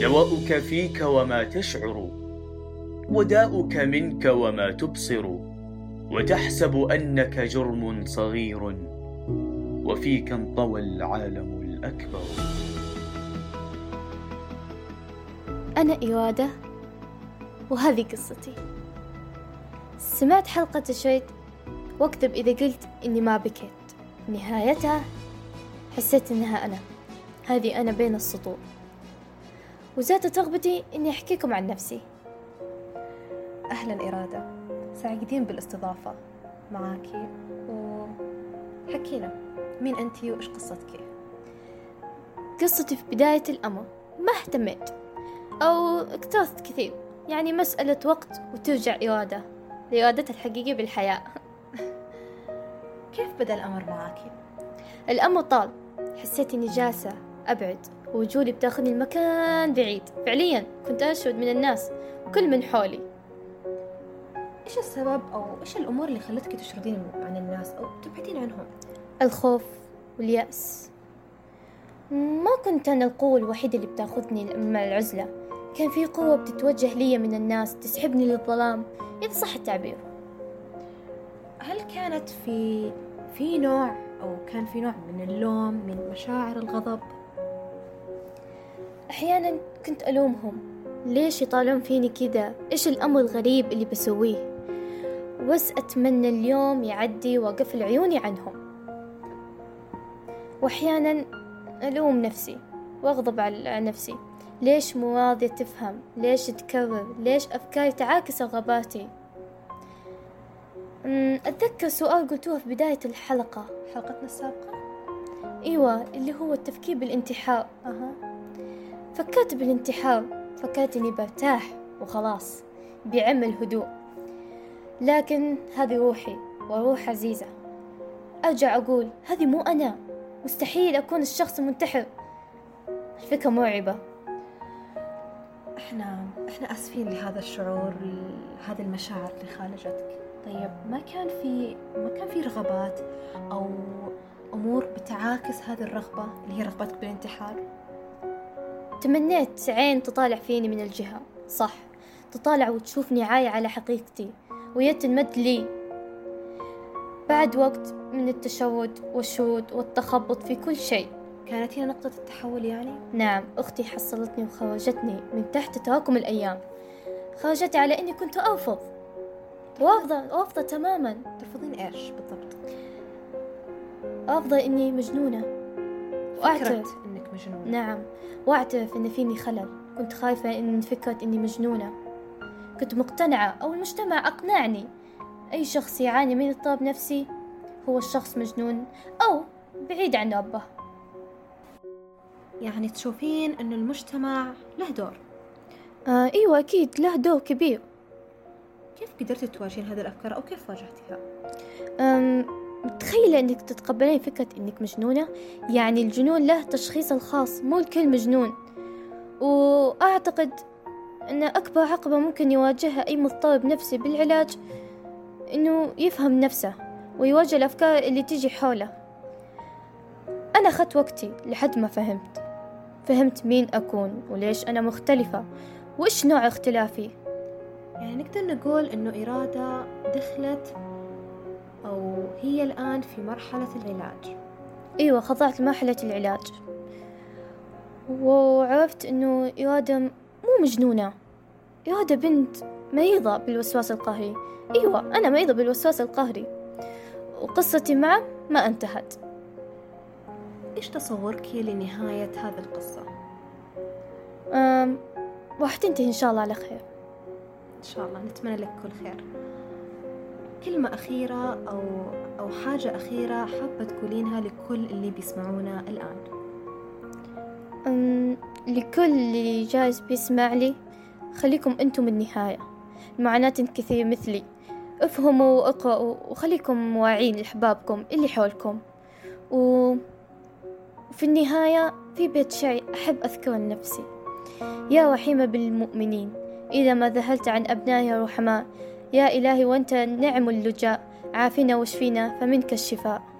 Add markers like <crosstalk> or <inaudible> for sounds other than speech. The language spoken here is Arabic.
دواؤك فيك وما تشعر وداؤك منك وما تبصر وتحسب أنك جرم صغير وفيك انطوى العالم الأكبر. أنا إرادة وهذه قصتي. سمعت حلقة الشيء واكذب إذا قلت إني ما بكيت. نهايتها حسيت إنها أنا. هذه أنا بين السطور. وزادت رغبتي إني أحكيكم عن نفسي. أهلا إرادة. سعيدين بالاستضافة معاكي وحكينا مين أنتي وإيش قصتك؟ قصتي في بداية الأمر ما اهتميت أو اكترثت كثير. يعني مسألة وقت وترجع إرادة. لإرادتها الحقيقية بالحياة. <laughs> كيف بدأ الأمر معاكي؟ الأمر طال. حسيت إني جالسة أبعد. وجودي بتاخذني المكان بعيد. فعليا كنت أشعد من الناس وكل من حولي. إيش السبب أو إيش الأمور اللي خلتك تشردين عن الناس أو تبعدين عنهم؟ الخوف واليأس. ما كنت أنا القوة الوحيدة اللي بتاخذني مع العزلة. كان في قوة بتتوجه لي من الناس تسحبني للظلام. إذا صح التعبير. هل كانت في في نوع أو كان في نوع من اللوم من مشاعر الغضب؟ أحيانا كنت ألومهم. ليش يطالعون فيني كذا؟ إيش الأمر الغريب اللي بسويه؟ بس أتمنى اليوم يعدي وأقفل عيوني عنهم. وأحيانا ألوم نفسي وأغضب على نفسي. ليش مو راضية تفهم؟ ليش تكرر؟ ليش أفكاري تعاكس رغباتي أتذكر سؤال قلتوه في بداية الحلقة. حلقتنا السابقة؟ أيوة اللي هو التفكير بالانتحار. أها. فكرت بالانتحار فكرت إني برتاح وخلاص بعمل هدوء لكن هذه روحي وروح عزيزة. أرجع أقول هذه مو أنا. مستحيل أكون الشخص المنتحر. الفكرة مرعبة. إحنا إحنا آسفين لهذا الشعور هذه المشاعر اللي خالجتك. طيب ما كان في ما كان في رغبات أو أمور بتعاكس هذه الرغبة اللي هي رغبتك بالانتحار؟ تمنيت عين تطالع فيني من الجهة. صح تطالع وتشوفني عاية على حقيقتي ويد تنمد لي. بعد وقت من التشرد والشرود والتخبط في كل شيء. كانت هي نقطة التحول يعني؟ نعم أختي حصلتني وخرجتني من تحت تراكم الأيام. خرجتني على إني كنت أرفض. رافضة رافضة تماما. ترفضين إيش بالضبط؟ رافضة إني مجنونة. وأعترف. إنك مجنونة. نعم. وأعترف إن فيني خلل. كنت خايفة إن فكرة إني مجنونة. كنت مقتنعة. أو المجتمع أقنعني. أي شخص يعاني من اضطراب نفسي هو الشخص مجنون. أو بعيد عن ربه. يعني تشوفين أن المجتمع له دور. آه أيوة أكيد له دور كبير. كيف قدرتي تواجهين هذه الأفكار أو كيف واجهتيها؟ أم متخيلة إنك تتقبلين فكرة إنك مجنونة. يعني الجنون له تشخيص الخاص مو الكل مجنون. وأعتقد أن أكبر عقبة ممكن يواجهها أي مضطرب نفسي بالعلاج إنه يفهم نفسه ويواجه الأفكار اللي تيجي حوله. أنا أخذت وقتي لحد ما فهمت. فهمت مين أكون وليش أنا مختلفة وإيش نوع اختلافي. يعني نقدر نقول إنه إرادة دخلت أو هي الآن في مرحلة العلاج. أيوة خضعت لمرحلة العلاج. وعرفت إنه إرادة مو مجنونة. إرادة بنت مريضة بالوسواس القهري. أيوة أنا مريضة بالوسواس القهري. وقصتي معه ما انتهت. إيش تصورك لنهاية هذه القصة؟ أم راح تنتهي إن شاء الله على خير. إن شاء الله نتمنى لك كل خير. كلمة أخيرة أو أو حاجة أخيرة حابة تقولينها لكل اللي بيسمعونا الآن. أم لكل اللي جالس بيسمع لي خليكم أنتم النهاية. المعاناة كثير مثلي. افهموا وأقرأوا وخليكم واعين لأحبابكم اللي حولكم. و... وفي النهاية في بيت شعر أحب أذكر لنفسي. يا رحيمة بالمؤمنين إذا ما ذهلت عن أبنائها رحماء يا إلهي وأنت نعم اللجاء عافنا واشفينا فمنك الشفاء.